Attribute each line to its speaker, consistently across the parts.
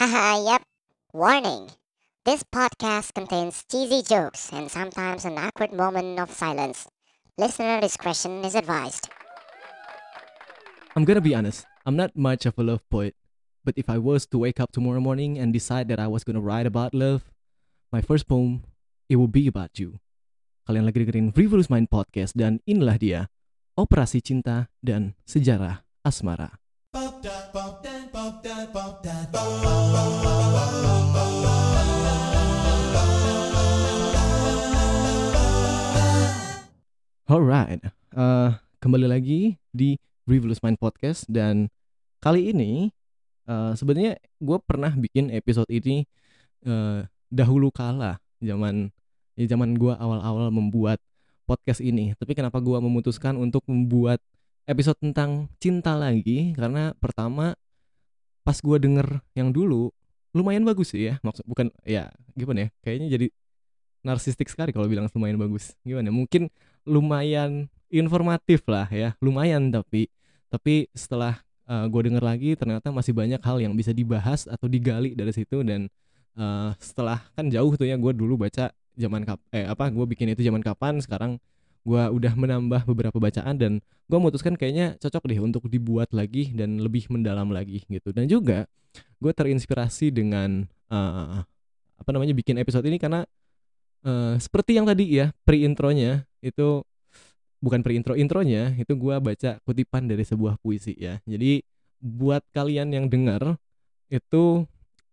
Speaker 1: Haha, yep. Warning. This podcast contains cheesy jokes and sometimes an awkward moment of silence. Listener discretion is advised.
Speaker 2: I'm gonna be honest, I'm not much of a love poet. But if I was to wake up tomorrow morning and decide that I was gonna write about love, my first poem, it will be about you. Kalian lagi dengerin Frivolous Mind Podcast dan inilah dia, Operasi Cinta dan Sejarah Asmara. Alright, uh, kembali lagi di Frivolous Mind Podcast dan kali ini uh, sebenarnya gue pernah bikin episode ini uh, dahulu kala zaman ya zaman gue awal-awal membuat podcast ini. Tapi kenapa gue memutuskan untuk membuat episode tentang cinta lagi? Karena pertama pas gue denger yang dulu lumayan bagus sih ya. Maksud bukan ya gimana ya? Kayaknya jadi narsistik sekali kalau bilang lumayan bagus. Gimana? Mungkin lumayan informatif lah ya. Lumayan tapi tapi setelah uh, gue denger lagi ternyata masih banyak hal yang bisa dibahas atau digali dari situ dan uh, setelah kan jauh tuh ya gue dulu baca zaman kap eh apa gue bikin itu zaman kapan sekarang gue udah menambah beberapa bacaan dan gue memutuskan kayaknya cocok deh untuk dibuat lagi dan lebih mendalam lagi gitu. Dan juga gue terinspirasi dengan uh, apa namanya bikin episode ini karena uh, seperti yang tadi ya pre intronya itu bukan pre intro intronya itu gue baca kutipan dari sebuah puisi ya. Jadi buat kalian yang dengar itu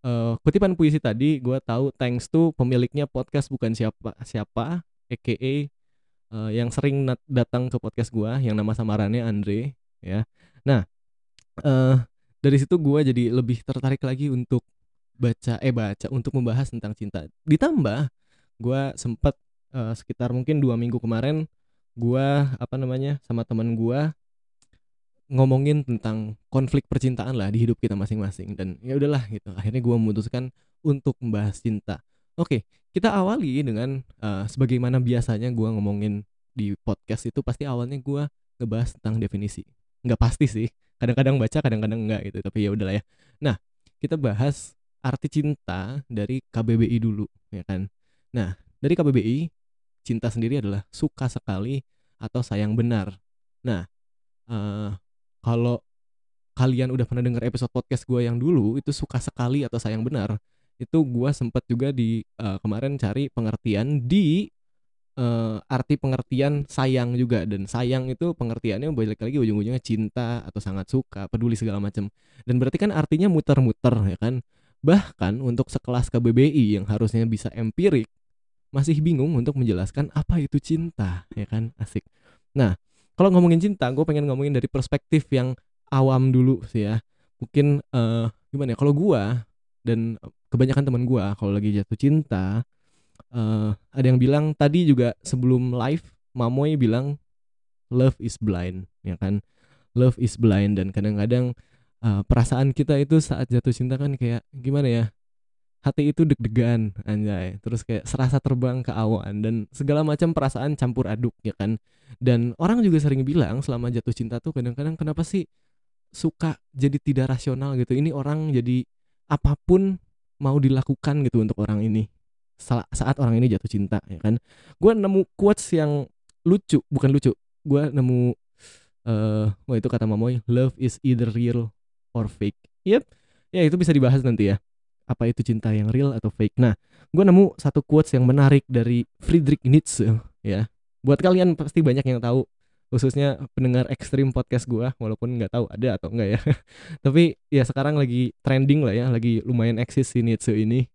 Speaker 2: uh, kutipan puisi tadi gue tahu thanks to pemiliknya podcast bukan siapa siapa aka uh, yang sering datang ke podcast gue yang nama samarannya Andre ya. Nah uh, dari situ gue jadi lebih tertarik lagi untuk baca eh baca untuk membahas tentang cinta. Ditambah gue sempat uh, sekitar mungkin dua minggu kemarin gua apa namanya sama teman gua ngomongin tentang konflik percintaan lah di hidup kita masing-masing. Dan ya udahlah gitu akhirnya gua memutuskan untuk membahas cinta oke kita awali dengan uh, sebagaimana biasanya gua ngomongin di podcast itu pasti awalnya gua ngebahas tentang definisi. Nggak pasti sih kadang-kadang baca kadang-kadang enggak gitu tapi ya udahlah ya. Nah kita bahas arti cinta dari KBBI dulu ya kan? Nah dari KBBI cinta sendiri adalah suka sekali atau sayang benar. Nah, uh, kalau kalian udah pernah dengar episode podcast gue yang dulu itu suka sekali atau sayang benar, itu gue sempat juga di uh, kemarin cari pengertian di uh, arti pengertian sayang juga dan sayang itu pengertiannya balik lagi ujung-ujungnya cinta atau sangat suka, peduli segala macam. Dan berarti kan artinya muter-muter ya kan. Bahkan untuk sekelas KBBI yang harusnya bisa empirik masih bingung untuk menjelaskan apa itu cinta, ya kan? Asik. Nah, kalau ngomongin cinta, gue pengen ngomongin dari perspektif yang awam dulu sih ya. Mungkin uh, gimana ya? Kalau gue dan kebanyakan teman gue kalau lagi jatuh cinta, uh, ada yang bilang tadi juga sebelum live, Mamoy bilang love is blind, ya kan? Love is blind dan kadang-kadang uh, perasaan kita itu saat jatuh cinta kan kayak gimana ya? hati itu deg-degan anjay terus kayak serasa terbang ke awan dan segala macam perasaan campur aduk ya kan dan orang juga sering bilang selama jatuh cinta tuh kadang-kadang kenapa sih suka jadi tidak rasional gitu ini orang jadi apa pun mau dilakukan gitu untuk orang ini. Saat orang ini jatuh cinta ya kan? Gue nemu quotes yang lucu bukan lucu. Gue nemu uh, wah itu kata Mamoy love is either real or fake. Yep. Ya itu bisa dibahas nanti ya. Apa itu cinta yang real atau fake. Nah, gue nemu satu quotes yang menarik dari Friedrich Nietzsche ya. Buat kalian pasti banyak yang tahu, khususnya pendengar ekstrim podcast gue, walaupun nggak tahu ada atau enggak ya. Tapi ya sekarang lagi trending lah ya, lagi lumayan eksis si Nietzsche ini.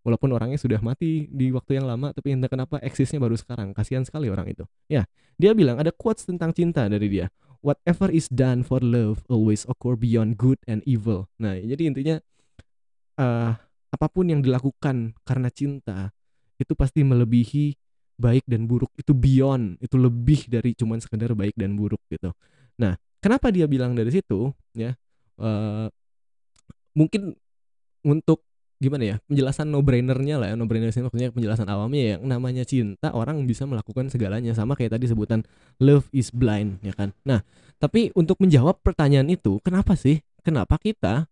Speaker 2: Walaupun orangnya sudah mati di waktu yang lama, tapi entah kenapa eksisnya baru sekarang. Kasihan sekali orang itu. Ya, dia bilang ada quotes tentang cinta dari dia. Whatever is done for love always occur beyond good and evil. Nah, jadi intinya uh, apa pun yang dilakukan karena cinta itu pasti melebihi baik dan buruk itu beyond itu lebih dari cuman sekedar baik dan buruk gitu nah kenapa dia bilang dari situ ya uh, mungkin untuk gimana ya penjelasan no brainernya lah ya no brainernya maksudnya penjelasan awamnya yang namanya cinta orang bisa melakukan segalanya sama kayak tadi sebutan love is blind ya kan nah tapi untuk menjawab pertanyaan itu kenapa sih kenapa kita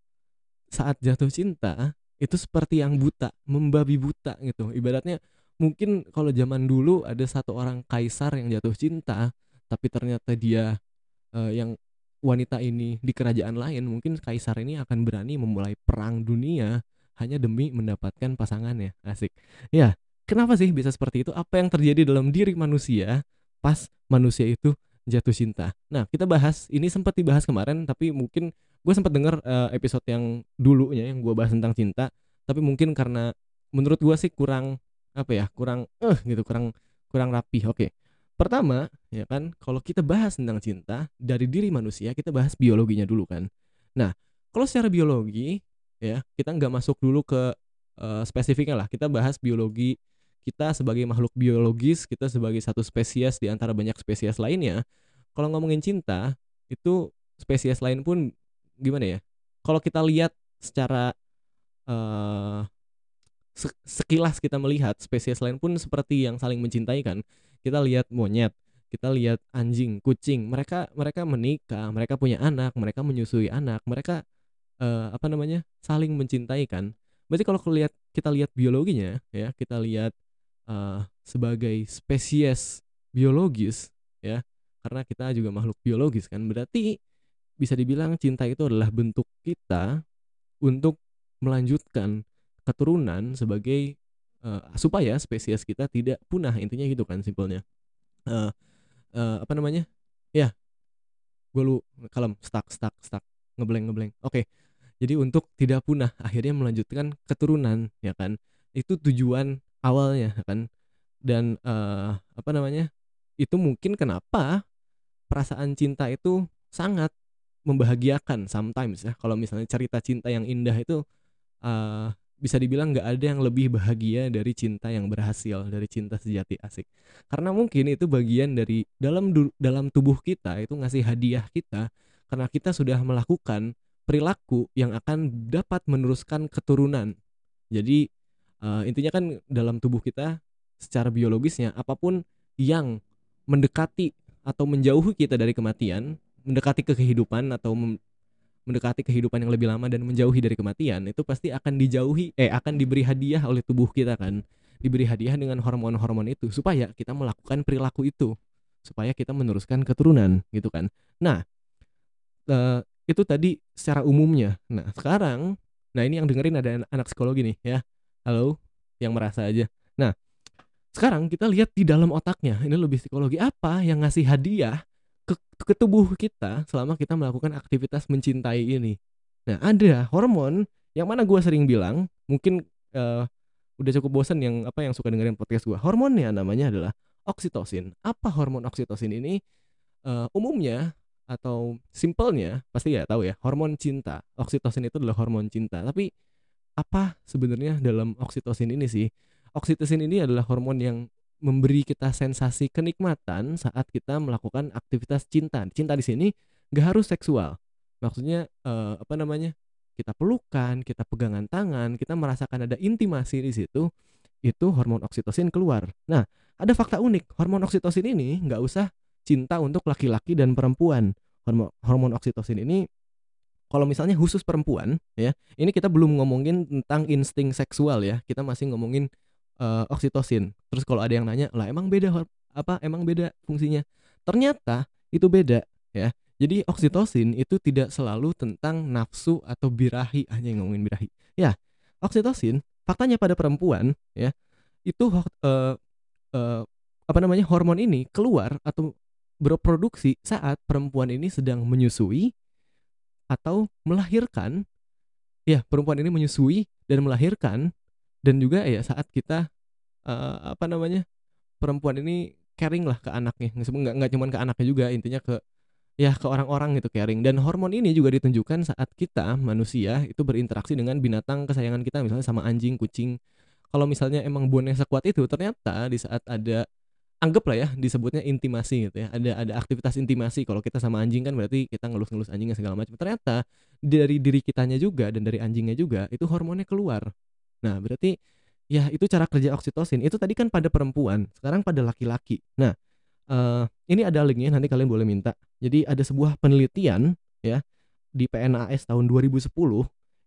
Speaker 2: saat jatuh cinta itu seperti yang buta, membabi buta gitu. Ibaratnya mungkin kalau zaman dulu ada satu orang kaisar yang jatuh cinta, tapi ternyata dia uh, yang wanita ini di kerajaan lain, mungkin kaisar ini akan berani memulai perang dunia hanya demi mendapatkan pasangannya. Asik. Ya, kenapa sih bisa seperti itu? Apa yang terjadi dalam diri manusia pas manusia itu jatuh cinta? Nah, kita bahas ini sempat dibahas kemarin, tapi mungkin gue sempat denger uh, episode yang dulunya yang gue bahas tentang cinta tapi mungkin karena menurut gue sih kurang apa ya kurang eh gitu kurang kurang rapi oke pertama ya kan kalau kita bahas tentang cinta dari diri manusia kita bahas biologinya dulu kan. Nah kalau secara biologi ya kita nggak masuk dulu ke uh, spesifiknya lah. Kita bahas biologi kita sebagai makhluk biologis kita sebagai satu spesies di antara banyak spesies lainnya. Kalau ngomongin cinta itu spesies lain pun gimana ya? Kalau kita lihat secara uh, sekilas kita melihat spesies lain pun seperti yang saling mencintai kan. Kita lihat monyet kita lihat anjing kucing mereka mereka menikah mereka punya anak mereka menyusui anak mereka uh, apa namanya saling mencintai kan. Berarti kalau lihat kita lihat biologinya ya kita lihat uh, sebagai spesies biologis ya karena kita juga makhluk biologis kan berarti bisa dibilang cinta itu adalah bentuk kita untuk melanjutkan keturunan sebagai uh, supaya spesies kita tidak punah intinya gitu kan simpelnya. Uh, uh, apa namanya? Ya gue lu kalem stuck stuck stuck ngebleng ngebleng. Oke okay. jadi untuk tidak punah akhirnya melanjutkan keturunan ya kan? Itu tujuan awalnya ya kan? Dan uh, apa namanya? Itu mungkin kenapa perasaan cinta itu sangat membahagiakan sometimes ya. Kalau misalnya cerita cinta yang indah itu uh, bisa dibilang nggak ada yang lebih bahagia dari cinta yang berhasil dari cinta sejati asik. Karena mungkin itu bagian dari dalam dalam tubuh kita itu ngasih hadiah kita karena kita sudah melakukan perilaku yang akan dapat meneruskan keturunan. Jadi uh, intinya kan dalam tubuh kita secara biologisnya apa pun yang mendekati atau menjauhi kita dari kematian mendekati ke kehidupan atau mendekati kehidupan yang lebih lama dan menjauhi dari kematian itu pasti akan dijauhi eh akan diberi hadiah oleh tubuh kita kan. Diberi hadiah dengan hormon-hormon itu supaya kita melakukan perilaku itu supaya kita meneruskan keturunan gitu kan. Nah uh, itu tadi secara umumnya. Nah sekarang nah ini yang dengerin ada anak psikologi nih ya. Halo yang merasa aja. Nah sekarang kita lihat di dalam otaknya ini lebih psikologi apa yang ngasih hadiah ke, ke tubuh kita selama kita melakukan aktivitas mencintai ini. Nah, ada hormon yang mana gue sering bilang, mungkin uh, udah cukup bosan yang apa yang suka dengerin podcast gue. Hormonnya namanya adalah oksitosin. Apa hormon oksitosin ini? Uh, umumnya atau simpelnya pasti ya tahu ya hormon cinta. Oksitosin itu adalah hormon cinta. Tapi apa sebenarnya dalam oksitosin ini sih? Oksitosin ini adalah hormon yang memberi kita sensasi kenikmatan saat kita melakukan aktivitas cinta. Cinta di sini gak harus seksual. Maksudnya uh, apa namanya? Kita pelukan, kita pegangan tangan, kita merasakan ada intimasi di situ, itu hormon oksitosin keluar. Nah, ada fakta unik. Hormon oksitosin ini nggak usah cinta untuk laki-laki dan perempuan. Hormon, hormon oksitosin ini kalau misalnya khusus perempuan ya, ini kita belum ngomongin tentang insting seksual ya. Kita masih ngomongin uh, oksitosin. Terus kalau ada yang nanya, "Lah emang beda apa? Emang beda fungsinya?" Ternyata itu beda ya. Jadi oksitosin itu tidak selalu tentang nafsu atau birahi hanya ngomongin birahi. Ya, oksitosin faktanya pada perempuan ya itu uh, uh, apa namanya hormon ini keluar atau berproduksi saat perempuan ini sedang menyusui atau melahirkan ya perempuan ini menyusui dan melahirkan dan juga ya saat kita uh, apa namanya perempuan ini caring lah ke anaknya. Nggak nggak cuma ke anaknya juga intinya ke ya ke orang-orang gitu caring. Dan hormon ini juga ditunjukkan saat kita manusia itu berinteraksi dengan binatang kesayangan kita misalnya sama anjing kucing. Kalau misalnya emang bonnya sekuat itu ternyata di saat ada anggap lah ya disebutnya intimasi gitu ya ada ada aktivitas intimasi. Kalau kita sama anjing kan berarti kita ngelus-ngelus anjingnya segala macam. Ternyata dari diri kitanya juga dan dari anjingnya juga itu hormonnya keluar Nah, berarti ya itu cara kerja oksitosin. Itu tadi kan pada perempuan, sekarang pada laki-laki. Nah, uh, ini ada linknya nanti kalian boleh minta. Jadi ada sebuah penelitian ya di PNAS tahun 2010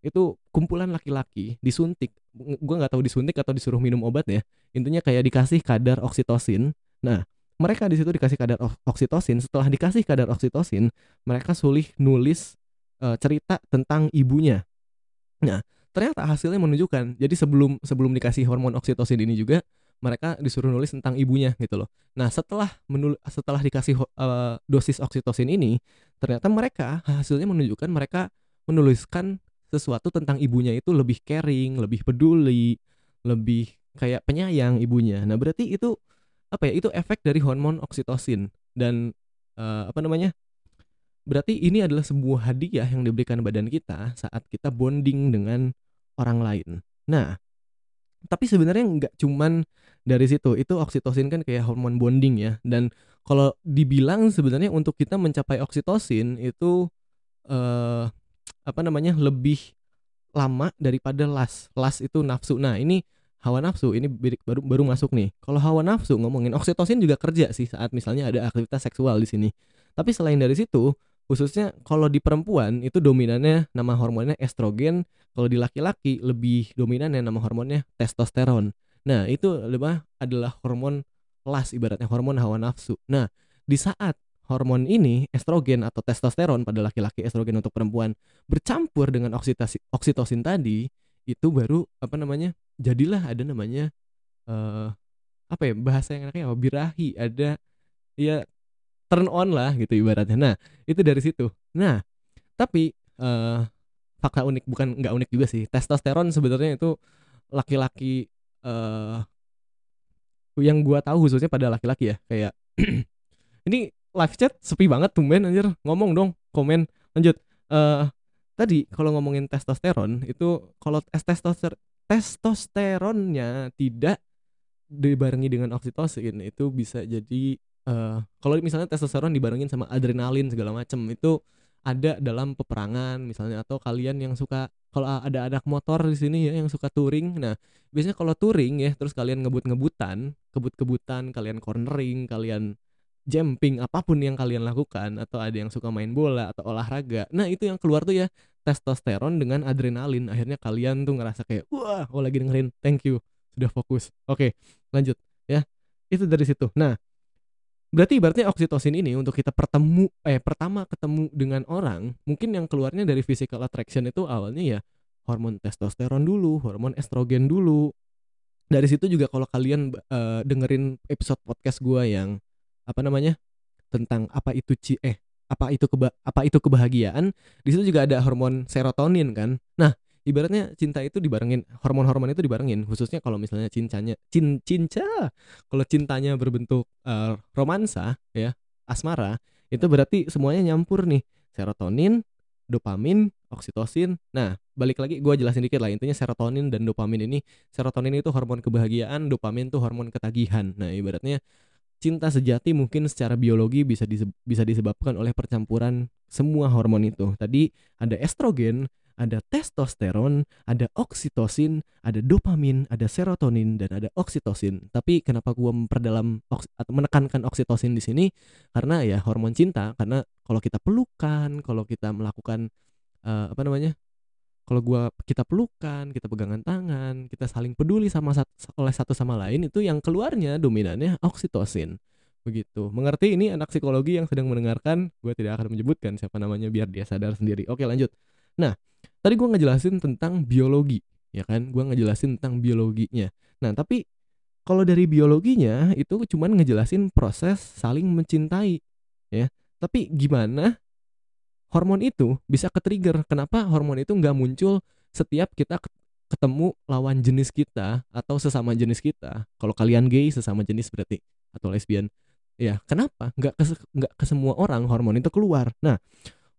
Speaker 2: itu kumpulan laki-laki disuntik gue nggak tahu disuntik atau disuruh minum obat ya intinya kayak dikasih kadar oksitosin nah mereka di situ dikasih kadar oksitosin setelah dikasih kadar oksitosin mereka sulit nulis uh, cerita tentang ibunya nah ternyata hasilnya menunjukkan jadi sebelum sebelum dikasih hormon oksitosin ini juga mereka disuruh nulis tentang ibunya gitu loh. Nah setelah menul setelah dikasih uh, dosis oksitosin ini, ternyata mereka hasilnya menunjukkan mereka menuliskan sesuatu tentang ibunya itu lebih caring, lebih peduli, lebih kayak penyayang ibunya. Nah berarti itu apa ya? Itu efek dari hormon oksitosin dan uh, apa namanya? Berarti ini adalah sebuah hadiah yang diberikan badan kita saat kita bonding dengan orang lain. Nah, tapi sebenarnya nggak cuman dari situ. Itu oksitosin kan kayak hormon bonding ya. Dan kalau dibilang sebenarnya untuk kita mencapai oksitosin itu eh, apa namanya lebih lama daripada las. Las itu nafsu. Nah ini hawa nafsu. Ini baru baru masuk nih. Kalau hawa nafsu ngomongin oksitosin juga kerja sih saat misalnya ada aktivitas seksual di sini. Tapi selain dari situ khususnya kalau di perempuan itu dominannya nama hormonnya estrogen. Kalau di laki-laki lebih dominannya nama hormonnya testosteron. Nah itu lebih adalah hormon las ibaratnya hormon hawa nafsu. Nah di saat hormon ini estrogen atau testosteron pada laki-laki estrogen untuk perempuan bercampur dengan oksitasi, oksitosin tadi itu baru apa namanya jadilah ada namanya uh, apa ya bahasa yang enaknya birahi. Ada ya turn on lah gitu ibaratnya. Nah, itu dari situ. Nah, tapi uh, fakta unik bukan nggak unik juga sih. Testosteron sebenarnya itu laki-laki uh, yang gua tahu khususnya pada laki-laki ya, kayak ini live chat sepi banget tumben anjir. Ngomong dong, komen. Lanjut. Uh, tadi kalau ngomongin testosteron itu kalau testoster testosteronnya tidak dibarengi dengan oksitosin itu bisa jadi uh, kalau misalnya testosteron dibarengin sama adrenalin segala macem itu ada dalam peperangan misalnya atau kalian yang suka kalau ada anak motor di sini ya yang suka touring nah biasanya kalau touring ya terus kalian ngebut-ngebutan kebut-kebutan kalian cornering kalian jumping apa pun yang kalian lakukan atau ada yang suka main bola atau olahraga nah itu yang keluar tuh ya testosteron dengan adrenalin. Akhirnya kalian tuh ngerasa kayak wah oh lagi dengerin thank you sudah fokus. Oke lanjut ya itu dari situ. Nah Berarti ibaratnya oksitosin ini untuk kita pertemu eh pertama ketemu dengan orang, mungkin yang keluarnya dari physical attraction itu awalnya ya hormon testosteron dulu, hormon estrogen dulu. Dari situ juga kalau kalian uh, dengerin episode podcast gua yang apa namanya? tentang apa itu ci eh apa itu keba apa itu kebahagiaan, di situ juga ada hormon serotonin kan. Nah, ibaratnya cinta itu dibarengin hormon-hormon itu dibarengin. Khususnya kalau misalnya cincanya cin cinca. Kalau cintanya berbentuk uh, romansa ya asmara itu berarti semuanya nyampur nih. Serotonin dopamin oksitosin. Nah balik lagi gue jelasin dikit lah. Intinya serotonin dan dopamin ini serotonin itu hormon kebahagiaan dopamin itu hormon ketagihan. Nah ibaratnya cinta sejati mungkin secara biologi bisa bisa disebabkan oleh percampuran semua hormon itu. Tadi ada estrogen, ada testosteron, ada oksitosin, ada dopamin, ada serotonin dan ada oksitosin. Tapi kenapa gua memperdalam atau menekankan oksitosin di sini? Karena ya hormon cinta. Karena kalau kita pelukan, kalau kita melakukan uh, apa namanya? Kalau gua kita pelukan, kita pegangan tangan, kita saling peduli sama satu, oleh satu sama lain itu yang keluarnya dominannya oksitosin. Begitu. Mengerti ini anak psikologi yang sedang mendengarkan, gue tidak akan menyebutkan siapa namanya biar dia sadar sendiri. Oke, lanjut. Nah, tadi gue ngejelasin tentang biologi ya kan? Gue ngejelasin tentang biologinya. Nah tapi kalau dari biologinya itu cuman ngejelasin proses saling mencintai ya. Tapi gimana hormon itu bisa ke trigger kenapa hormon itu nggak muncul setiap kita ketemu lawan jenis kita atau sesama jenis kita? Kalau kalian gay sesama jenis berarti atau lesbian. Ya kenapa? Nggak ke nggak ke semua orang hormon itu keluar. Nah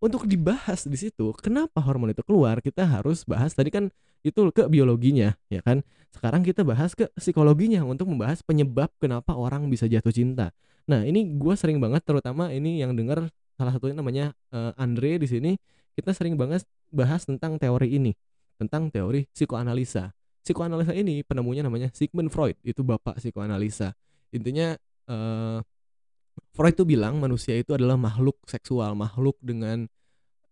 Speaker 2: untuk dibahas di situ kenapa hormon itu keluar kita harus bahas tadi kan itu ke biologinya ya kan? Sekarang kita bahas ke psikologinya untuk membahas penyebab kenapa orang bisa jatuh cinta. Nah ini gue sering banget terutama ini yang dengar salah satunya namanya uh, Andre di sini kita sering banget bahas tentang teori ini tentang teori psikoanalisa. Psikoanalisa ini penemunya namanya Sigmund Freud itu bapak psikoanalisa. Intinya uh, Freud itu bilang manusia itu adalah makhluk seksual, makhluk dengan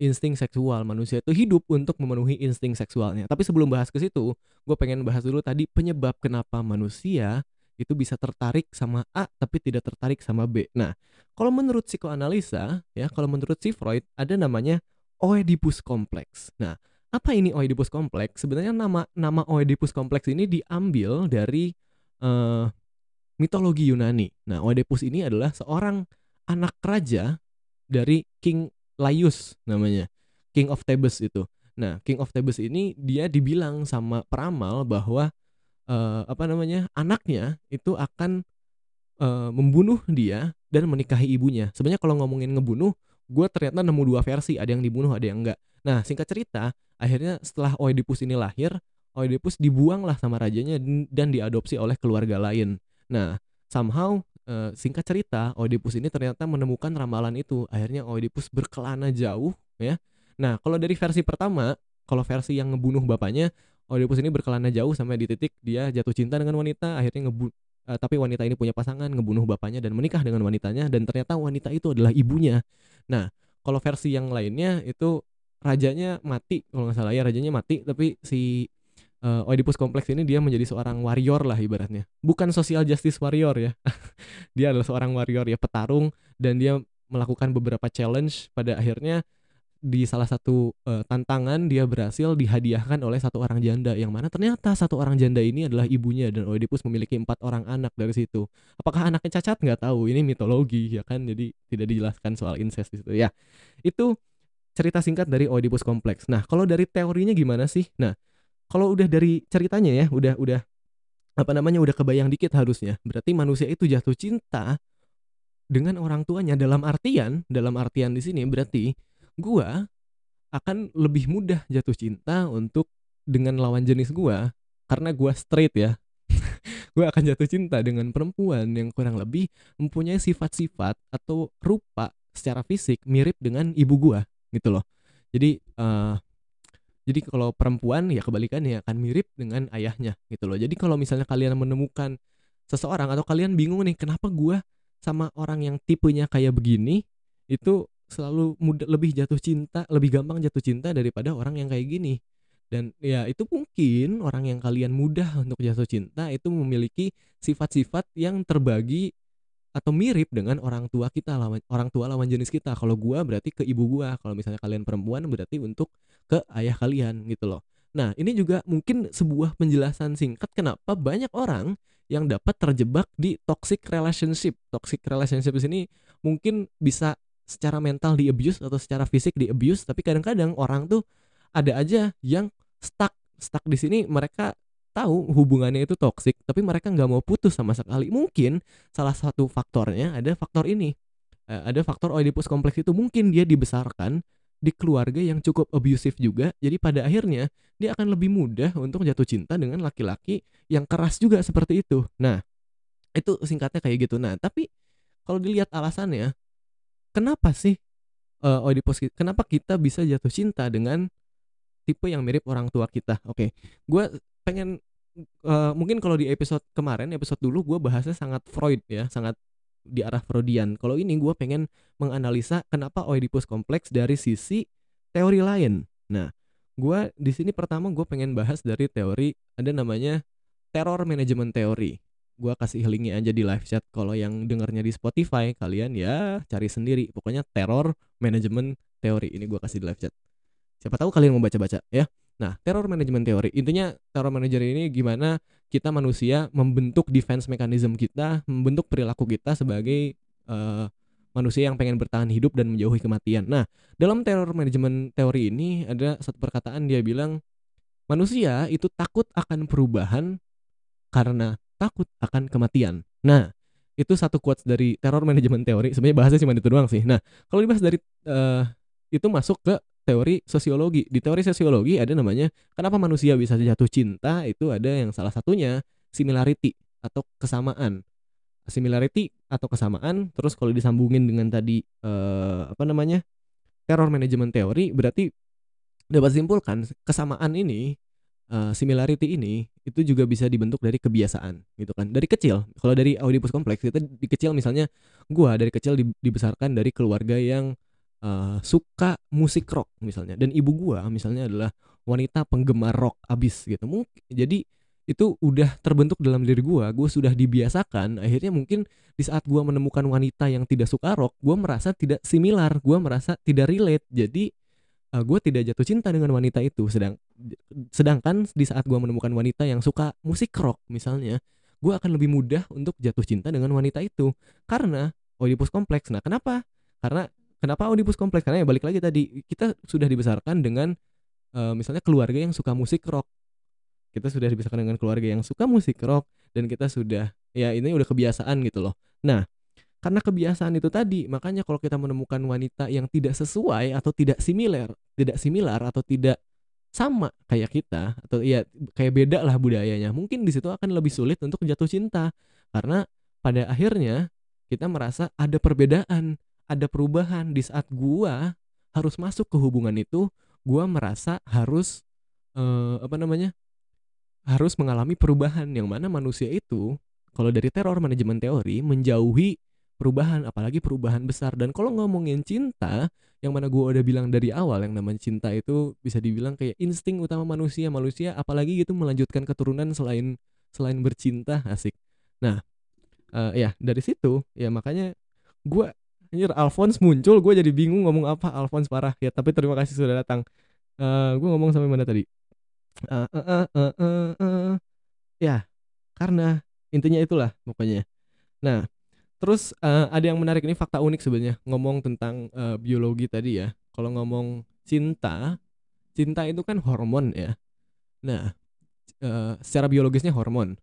Speaker 2: insting seksual manusia itu hidup untuk memenuhi insting seksualnya. Tapi sebelum bahas ke situ, gue pengen bahas dulu tadi penyebab kenapa manusia itu bisa tertarik sama A tapi tidak tertarik sama B. Nah, kalau menurut psikoanalisa ya, kalau menurut si Freud ada namanya Oedipus kompleks. Nah, apa ini Oedipus kompleks? Sebenarnya nama nama Oedipus kompleks ini diambil dari uh, mitologi Yunani. Nah, Oedipus ini adalah seorang anak raja dari King Laius namanya. King of Thebes itu. Nah, King of Thebes ini dia dibilang sama peramal bahwa uh, apa namanya? anaknya itu akan uh, membunuh dia dan menikahi ibunya. Sebenarnya kalau ngomongin ngebunuh, gue ternyata nemu dua versi, ada yang dibunuh, ada yang enggak. Nah, singkat cerita, akhirnya setelah Oedipus ini lahir, Oedipus dibuanglah sama rajanya dan diadopsi oleh keluarga lain. Nah, somehow uh, singkat cerita, Oedipus ini ternyata menemukan ramalan itu. Akhirnya Oedipus berkelana jauh, ya. Nah, kalau dari versi pertama, kalau versi yang ngebunuh bapaknya, Oedipus ini berkelana jauh sampai di titik dia jatuh cinta dengan wanita, akhirnya ngebu uh, tapi wanita ini punya pasangan, ngebunuh bapaknya dan menikah dengan wanitanya dan ternyata wanita itu adalah ibunya. Nah, kalau versi yang lainnya itu rajanya mati kalau nggak salah ya rajanya mati tapi si uh, Oedipus kompleks ini dia menjadi seorang warrior lah ibaratnya. Bukan social justice warrior ya. dia adalah seorang warrior ya petarung dan dia melakukan beberapa challenge pada akhirnya di salah satu uh, tantangan dia berhasil dihadiahkan oleh satu orang janda yang mana ternyata satu orang janda ini adalah ibunya dan Oedipus memiliki empat orang anak dari situ. Apakah anaknya cacat nggak tahu ini mitologi ya kan jadi tidak dijelaskan soal incest itu ya. Itu cerita singkat dari Oedipus kompleks. Nah kalau dari teorinya gimana sih? Nah kalau udah dari ceritanya ya udah udah apa namanya udah kebayang dikit harusnya berarti manusia itu jatuh cinta dengan orang tuanya. Dalam artian dalam artian di sini berarti gua akan lebih mudah jatuh cinta untuk dengan lawan jenis gua karena gua straight ya. Gua akan jatuh cinta dengan perempuan yang kurang lebih mempunyai sifat-sifat atau rupa secara fisik mirip dengan ibu gua gitu loh. Jadi uh, jadi kalau perempuan ya kebalikannya akan mirip dengan ayahnya gitu loh. Jadi kalau misalnya kalian menemukan seseorang atau kalian bingung nih kenapa gua sama orang yang tipenya kayak begini itu selalu mudah lebih jatuh cinta, lebih gampang jatuh cinta daripada orang yang kayak gini. Dan ya itu mungkin orang yang kalian mudah untuk jatuh cinta itu memiliki sifat-sifat yang terbagi atau mirip dengan orang tua kita lawan orang tua lawan jenis kita. Kalau gua berarti ke ibu gua kalau misalnya kalian perempuan berarti untuk ke ayah kalian gitu loh. Nah ini juga mungkin sebuah penjelasan singkat kenapa banyak orang yang dapat terjebak di toxic relationship. Toxic relationship di sini mungkin bisa secara mental di abuse atau secara fisik di abuse tapi kadang-kadang orang tuh ada aja yang stuck. Stuck di sini mereka tahu hubungannya itu toksik tapi mereka nggak mau putus sama sekali. Mungkin salah satu faktornya ada faktor ini. Uh, ada faktor Oedipus kompleks itu mungkin dia dibesarkan di keluarga yang cukup abusive juga. Jadi pada akhirnya dia akan lebih mudah untuk jatuh cinta dengan laki-laki yang keras juga seperti itu. Nah itu singkatnya kayak gitu. Nah tapi kalau dilihat alasannya kenapa sih uh, Oedipus kenapa kita bisa jatuh cinta dengan tipe yang mirip orang tua kita. Oke okay. gue pengen uh, mungkin kalau di episode kemarin episode dulu gue bahasnya sangat Freud ya sangat di arah Freudian. Kalau ini gue pengen menganalisa kenapa Oedipus kompleks dari sisi teori lain. Nah gue di sini pertama gue pengen bahas dari teori ada namanya terror management teori gue kasih linknya aja di live chat kalau yang dengarnya di Spotify kalian ya cari sendiri. Pokoknya terror management teori ini gue kasih di live chat siapa tahu kalian mau baca-baca ya Nah, teror manajemen teori intinya teror manajer ini gimana kita manusia membentuk defense mechanism kita, membentuk perilaku kita sebagai uh, manusia yang pengen bertahan hidup dan menjauhi kematian. Nah, dalam teror manajemen teori ini ada satu perkataan dia bilang manusia itu takut akan perubahan karena takut akan kematian. Nah, itu satu quotes dari teror manajemen teori. Sebenarnya bahasanya cuma itu doang sih. Nah, kalau dibahas dari uh, itu masuk ke teori sosiologi. Di teori sosiologi ada namanya kenapa manusia bisa jatuh cinta itu ada yang salah satunya similarity atau kesamaan. Similarity atau kesamaan terus kalau disambungin dengan tadi eh, apa namanya? teror manajemen teori berarti dapat simpulkan kesamaan ini uh, similarity ini itu juga bisa dibentuk dari kebiasaan gitu kan dari kecil kalau dari Oedipus kompleks kita di kecil misalnya gua dari kecil dibesarkan dari keluarga yang uh, suka musik rock misalnya. Dan ibu gua misalnya adalah wanita penggemar rock abis gitu. Mungkin jadi itu udah terbentuk dalam diri gua. Gua sudah dibiasakan akhirnya mungkin di saat gua menemukan wanita yang tidak suka rock gua merasa tidak similar gua merasa tidak relate. Jadi uh, gua tidak jatuh cinta dengan wanita itu. Sedang sedangkan di saat gua menemukan wanita yang suka musik rock misalnya gua akan lebih mudah untuk jatuh cinta dengan wanita itu. Karena Oedipus kompleks nah kenapa? Karena kenapa Oedipus kompleks? Karena ya balik lagi tadi kita sudah dibesarkan dengan uh, misalnya keluarga yang suka musik rock. Kita sudah dibesarkan dengan keluarga yang suka musik rock dan kita sudah ya ini udah kebiasaan gitu loh. Nah karena kebiasaan itu tadi makanya kalau kita menemukan wanita yang tidak sesuai atau tidak similar tidak similar atau tidak sama kayak kita atau ya kayak beda lah budayanya mungkin di situ akan lebih sulit untuk jatuh cinta. Karena pada akhirnya kita merasa ada perbedaan ada perubahan. Di saat gua harus masuk ke hubungan itu gua merasa harus uh, apa namanya harus mengalami perubahan yang mana manusia itu kalau dari teror manajemen teori menjauhi perubahan apalagi perubahan besar. Dan kalau ngomongin cinta yang mana gue udah bilang dari awal yang namanya cinta itu bisa dibilang kayak insting utama manusia manusia apalagi gitu melanjutkan keturunan selain selain bercinta asik. Nah uh, ya dari situ ya makanya gue anjir Alphonse muncul gue jadi bingung ngomong apa. Alphonse parah. Ya tapi terima kasih sudah datang. Uh, gue ngomong sampai mana tadi? Uh, uh, uh, uh, uh, ya karena intinya itulah pokoknya. Nah terus uh, ada yang menarik. Ini fakta unik sebenarnya. Ngomong tentang uh, biologi tadi ya. Kalau ngomong cinta cinta itu kan hormon ya. Nah uh, secara biologisnya hormon.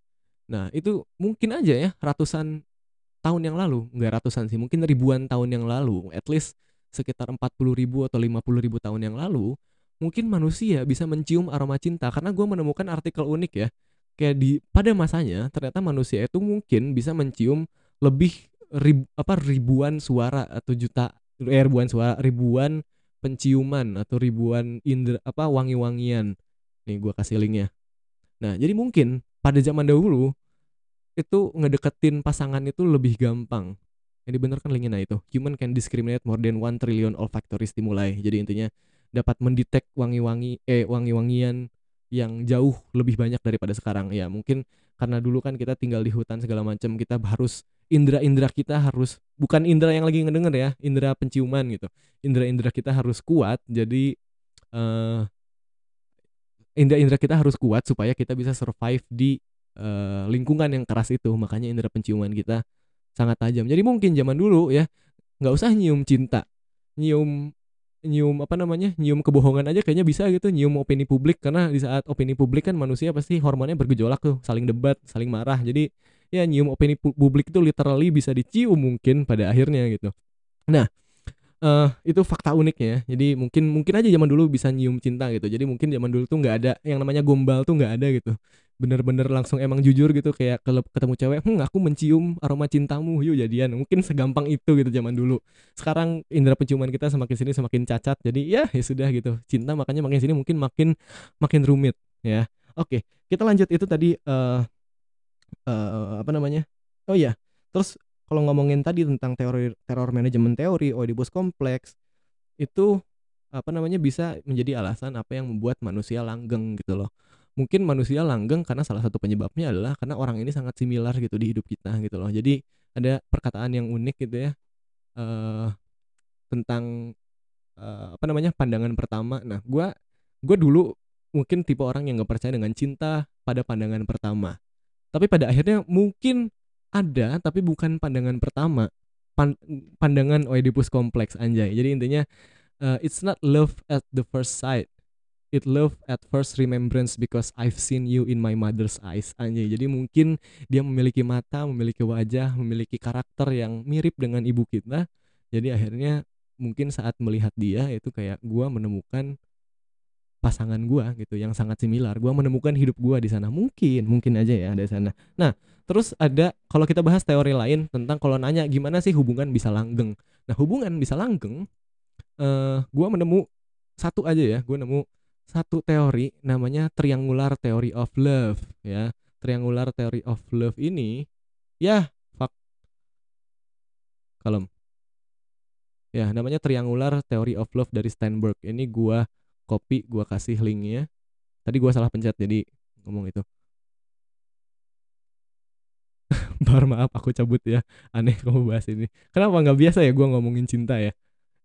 Speaker 2: Nah itu mungkin aja ya ratusan tahun yang lalu nggak ratusan sih mungkin ribuan tahun yang lalu at least sekitar 40 ribu atau 50 ribu tahun yang lalu mungkin manusia bisa mencium aroma cinta karena gue menemukan artikel unik ya kayak di pada masanya ternyata manusia itu mungkin bisa mencium lebih rib, apa ribuan suara atau juta eh, ribuan suara ribuan penciuman atau ribuan indra apa wangi-wangian. Nih gue kasih linknya. Nah jadi mungkin pada zaman dahulu itu ngedeketin pasangan itu lebih gampang. Ini bener kan linknya nah itu. Human can discriminate more than one trillion olfactory stimuli jadi intinya dapat mendetek wangi-wangi eh wangi-wangian yang jauh lebih banyak daripada sekarang. Ya mungkin karena dulu kan kita tinggal di hutan segala macam kita harus indera-indera kita harus bukan indera yang lagi ngedenger ya indera penciuman gitu. Indera-indera kita harus kuat jadi uh, indera-indera kita harus kuat supaya kita bisa survive di uh, lingkungan yang keras itu makanya indera penciuman kita sangat tajam. Jadi mungkin zaman dulu ya nggak usah nyium cinta nyium nyium apa namanya nyium kebohongan aja kayaknya bisa gitu nyium opini publik karena di saat opini publik kan manusia pasti hormonnya bergejolak tuh saling debat saling marah. Jadi ya nyium opini publik itu literally bisa dicium mungkin pada akhirnya gitu. Nah uh, itu fakta uniknya jadi mungkin mungkin aja zaman dulu bisa nyium cinta gitu. Jadi mungkin zaman dulu tuh nggak ada yang namanya gombal tuh nggak ada gitu bener-bener langsung emang jujur gitu kayak kalau ketemu cewek hmm aku mencium aroma cintamu yuk jadian. Mungkin segampang itu gitu zaman dulu. Sekarang indera penciuman kita semakin sini semakin cacat jadi ya ya sudah gitu. Cinta makanya makin sini mungkin makin makin rumit ya. Oke kita lanjut itu tadi uh, uh, apa namanya? Oh iya terus kalau ngomongin tadi tentang teori teror manajemen teori Oedipus kompleks itu apa namanya bisa menjadi alasan apa yang membuat manusia langgeng gitu loh mungkin manusia langgeng karena salah satu penyebabnya adalah karena orang ini sangat similar gitu di hidup kita gitu loh. Jadi ada perkataan yang unik gitu ya uh, tentang uh, apa namanya pandangan pertama. Nah gue gue dulu mungkin tipe orang yang gak percaya dengan cinta pada pandangan pertama. Tapi pada akhirnya mungkin ada tapi bukan pandangan pertama. Pan pandangan Oedipus kompleks anjay. Jadi intinya uh, it's not love at the first sight it love at first remembrance because I've seen you in my mother's eyes anjay jadi mungkin dia memiliki mata memiliki wajah memiliki karakter yang mirip dengan ibu kita. Jadi akhirnya mungkin saat melihat dia itu kayak gua menemukan pasangan gua gitu yang sangat similar. Gua menemukan hidup gua di sana. Mungkin mungkin aja ya di sana. Nah terus ada kalau kita bahas teori lain tentang kalau nanya gimana sih hubungan bisa langgeng. Nah hubungan bisa langgeng uh, gua menemu satu aja ya. Gua nemu satu teori namanya triangular theory of love ya. Triangular theory of love ini ya fuck kalem. Ya, namanya Triangular Theory of Love dari Steinberg. Ini gua copy, gua kasih linknya. Tadi gua salah pencet jadi ngomong itu. Bar maaf aku cabut ya. Aneh kamu bahas ini. Kenapa nggak biasa ya gua ngomongin cinta ya?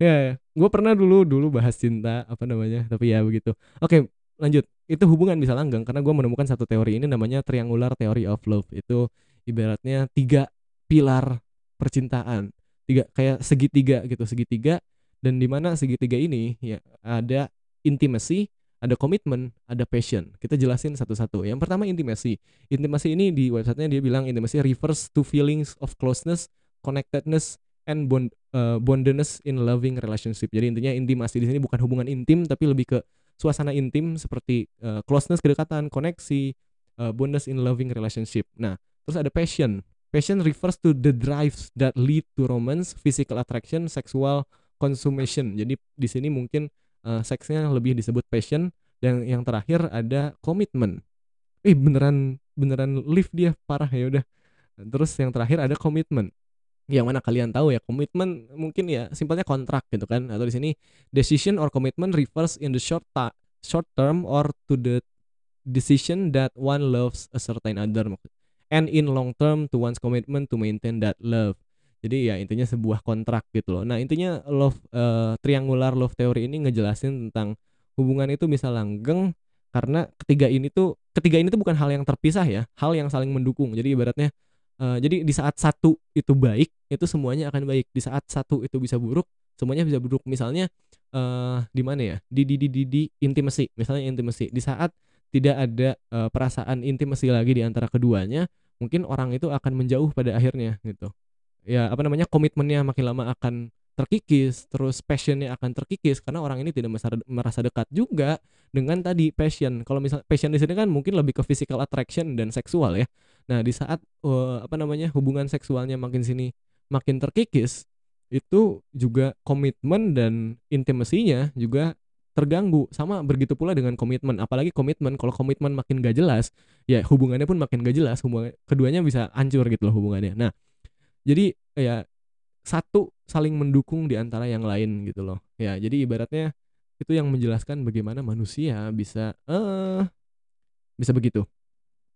Speaker 2: Ya, ya. gue pernah dulu dulu bahas cinta apa namanya, tapi ya begitu. Oke, lanjut. Itu hubungan bisa langgeng karena gua menemukan satu teori ini namanya Triangular Theory of Love. Itu ibaratnya tiga pilar percintaan. Tiga kayak segitiga gitu, segitiga dan di mana segitiga ini ya ada intimacy, ada komitmen, ada passion. Kita jelasin satu-satu. Yang pertama intimacy. Intimacy ini di websitenya dia bilang intimacy refers to feelings of closeness, connectedness, and bond uh, bondedness in loving relationship. Jadi intinya intimasi di sini bukan hubungan intim tapi lebih ke suasana intim seperti uh, closeness kedekatan, koneksi, uh, bondedness in loving relationship. Nah, terus ada passion. Passion refers to the drives that lead to romance, physical attraction, sexual consummation. Jadi di sini mungkin uh, seksnya lebih disebut passion dan yang terakhir ada komitmen. Eh beneran beneran lift dia parah ya udah. Terus yang terakhir ada komitmen. Yang mana kalian tahu ya komitmen mungkin ya simpelnya kontrak gitu kan atau di sini decision or commitment refers in the short ta short term or to the decision that one loves a certain other and in long term to one's commitment to maintain that love. Jadi ya intinya sebuah kontrak gitu loh. Nah, intinya love uh, triangular love theory ini ngejelasin tentang hubungan itu bisa langgeng karena ketiga ini tuh ketiga ini tuh bukan hal yang terpisah ya, hal yang saling mendukung. Jadi ibaratnya uh, jadi di saat satu itu baik, itu semuanya akan baik. Di saat satu itu bisa buruk, semuanya bisa buruk. Misalnya uh, di mana ya? Di di di di, di intimacy, misalnya intimacy. Di saat tidak ada uh, perasaan intimasi lagi di antara keduanya, mungkin orang itu akan menjauh pada akhirnya gitu ya apa namanya komitmennya makin lama akan terkikis terus passionnya akan terkikis karena orang ini tidak merasa dekat juga dengan tadi passion. Kalau misal passion di sini kan mungkin lebih ke physical attraction dan seksual ya. Nah di saat uh, apa namanya hubungan seksualnya makin sini makin terkikis itu juga komitmen dan intimasinya juga terganggu. Sama begitu pula dengan komitmen apalagi komitmen kalau komitmen makin gak jelas ya hubungannya pun makin gak jelas hubungan keduanya bisa hancur gitu loh hubungannya. Nah jadi ya satu saling mendukung di antara yang lain gitu loh. Ya jadi ibaratnya itu yang menjelaskan bagaimana manusia bisa eh bisa begitu.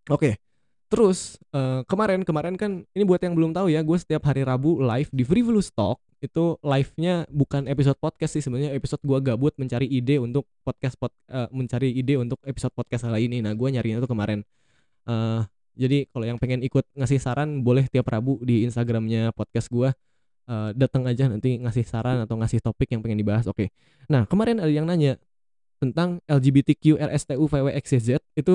Speaker 2: Oke terus uh, kemarin kemarin kan ini buat yang belum tahu ya gue setiap hari Rabu live di Frivolous Talk itu live-nya bukan episode podcast sih sebenarnya episode gue gabut mencari ide untuk podcast pod, uh, mencari ide untuk episode podcast kali ini. Nah gue nyarinya tuh kemarin. Uh, jadi kalau yang pengen ikut ngasih saran boleh tiap Rabu di Instagramnya podcast gue uh, datang aja nanti ngasih saran atau ngasih topik yang pengen dibahas. Oke. Okay. Nah kemarin ada yang nanya tentang LGBTQ RSTU VWXZ itu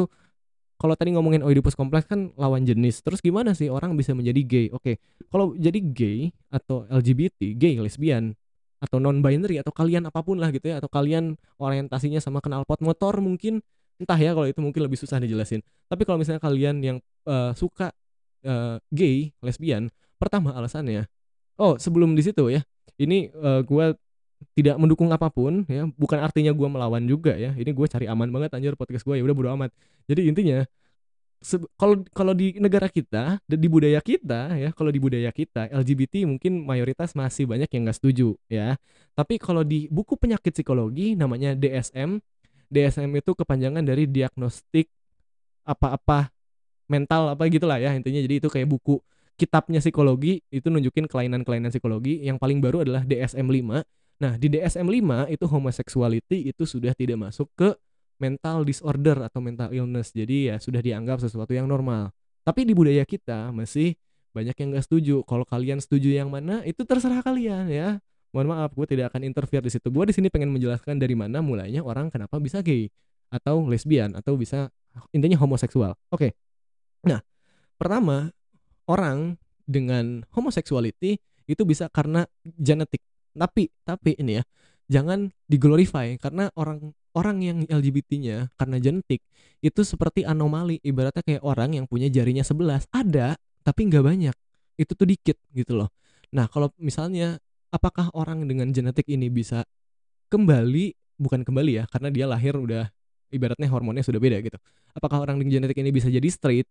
Speaker 2: kalau tadi ngomongin Oedipus kompleks kan lawan jenis. Terus gimana sih orang bisa menjadi gay? Oke, okay. kalau jadi gay atau LGBT, gay, lesbian atau non binary atau kalian apa pun lah gitu ya atau kalian orientasinya sama knalpot motor mungkin entah ya kalau itu mungkin lebih susah dijelasin. Tapi kalau misalnya kalian yang uh, suka uh, gay, lesbian, pertama alasannya, oh sebelum di situ ya, ini uh, eh, gue tidak mendukung apa pun ya, bukan artinya gue melawan juga ya. Ini gue cari aman banget anjir podcast gue ya udah bodo amat. Jadi intinya kalau kalau di negara kita di budaya kita ya kalau di budaya kita LGBT mungkin mayoritas masih banyak yang nggak setuju ya tapi kalau di buku penyakit psikologi namanya DSM DSM itu kepanjangan dari diagnostik apa-apa mental apa gitulah ya intinya jadi itu kayak buku kitabnya psikologi itu nunjukin kelainan-kelainan psikologi. Yang paling baru adalah DSM 5 nah di DSM 5 itu homosexuality itu sudah tidak masuk ke mental disorder atau mental illness. Jadi ya sudah dianggap sesuatu yang normal. Tapi di budaya kita masih banyak yang gak setuju. Kalau kalian setuju yang mana itu terserah kalian ya. Mohon maaf gue tidak akan interfere di situ. Gue di sini pengen menjelaskan dari mana mulainya orang kenapa bisa gay atau lesbian atau bisa intinya homoseksual. Oke. Okay. Nah, pertama orang dengan homoseksuality itu bisa karena genetik. Tapi tapi ini ya, jangan diglorify karena orang orang yang LGBT-nya karena genetik itu seperti anomali. Ibaratnya kayak orang yang punya jarinya 11 ada tapi nggak banyak. Itu tuh dikit gitu loh. Nah kalau misalnya apakah orang dengan genetik ini bisa kembali? Bukan kembali ya karena dia lahir udah ibaratnya hormonnya sudah beda gitu. Apakah orang dengan genetik ini bisa jadi straight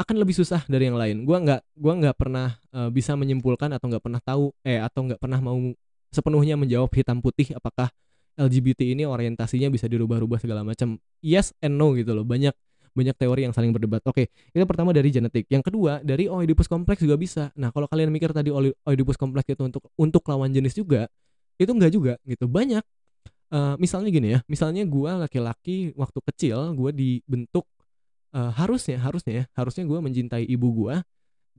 Speaker 2: akan lebih susah dari yang lain. Gua nggak gua nggak pernah uh, bisa menyimpulkan atau nggak pernah tahu eh atau nggak pernah mau sepenuhnya menjawab hitam putih apakah LGBT ini orientasinya bisa dirubah-rubah segala macam. Yes and no gitu loh. Banyak banyak teori yang saling berdebat. Oke, itu pertama dari genetik. Yang kedua dari Oedipus kompleks juga bisa. Nah, kalau kalian mikir tadi Oedipus kompleks itu untuk untuk lawan jenis juga, itu enggak juga gitu. Banyak uh, misalnya gini ya, misalnya gue laki-laki waktu kecil gue dibentuk uh, harusnya harusnya ya, harusnya gue mencintai ibu gue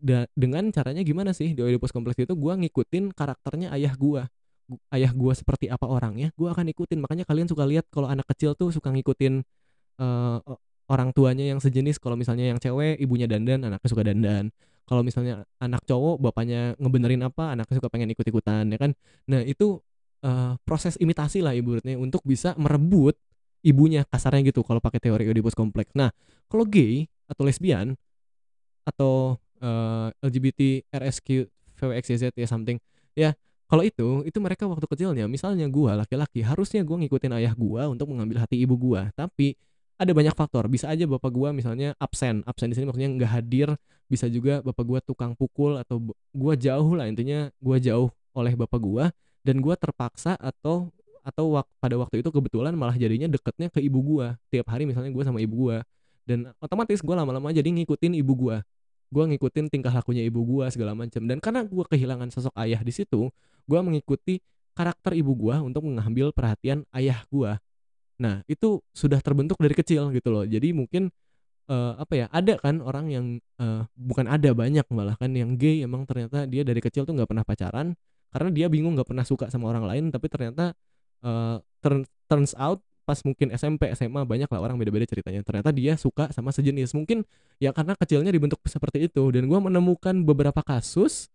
Speaker 2: da dengan caranya gimana sih di Oedipus kompleks itu gue ngikutin karakternya ayah gue ayah gue seperti apa orangnya gue akan ikutin. Makanya kalian suka lihat kalau anak kecil tuh suka ngikutin uh, orang tuanya yang sejenis. Kalau misalnya yang cewek ibunya dandan anaknya suka dandan. Kalau misalnya anak cowok bapaknya ngebenerin apa anaknya suka pengen ikut-ikutan ya kan? Nah itu uh, proses imitasi lah ibunya untuk bisa merebut ibunya kasarnya gitu kalau pakai teori Oedipus kompleks. Nah kalau gay atau lesbian atau uh, LGBT RSQ VWXYZ ya something ya kalau itu itu mereka waktu kecilnya misalnya gua laki-laki harusnya gua ngikutin ayah gua untuk mengambil hati ibu gua. Tapi ada banyak faktor. Bisa aja bapak gua misalnya absen. Absen di sini maksudnya nggak hadir. Bisa juga bapak gua tukang pukul atau gua jauh lah intinya gua jauh oleh bapak gua dan gua terpaksa atau atau wak pada waktu itu kebetulan malah jadinya deketnya ke ibu gua. Tiap hari misalnya gua sama ibu gua. Dan otomatis gua lama-lama jadi ngikutin ibu gua. Gue ngikutin tingkah lakunya ibu gue segala macam dan karena gue kehilangan sosok ayah di situ gue mengikuti karakter ibu gue untuk mengambil perhatian ayah gue nah itu sudah terbentuk dari kecil gitu loh. Jadi mungkin uh, apa ya ada kan orang yang uh, bukan ada banyak malah kan yang gay emang ternyata dia dari kecil tuh nggak pernah pacaran karena dia bingung nggak pernah suka sama orang lain tapi ternyata uh, turn, turns out pas mungkin SMP SMA banyak lah orang beda-beda ceritanya. Ternyata dia suka sama sejenis. Mungkin ya karena kecilnya dibentuk seperti itu. Dan gue menemukan beberapa kasus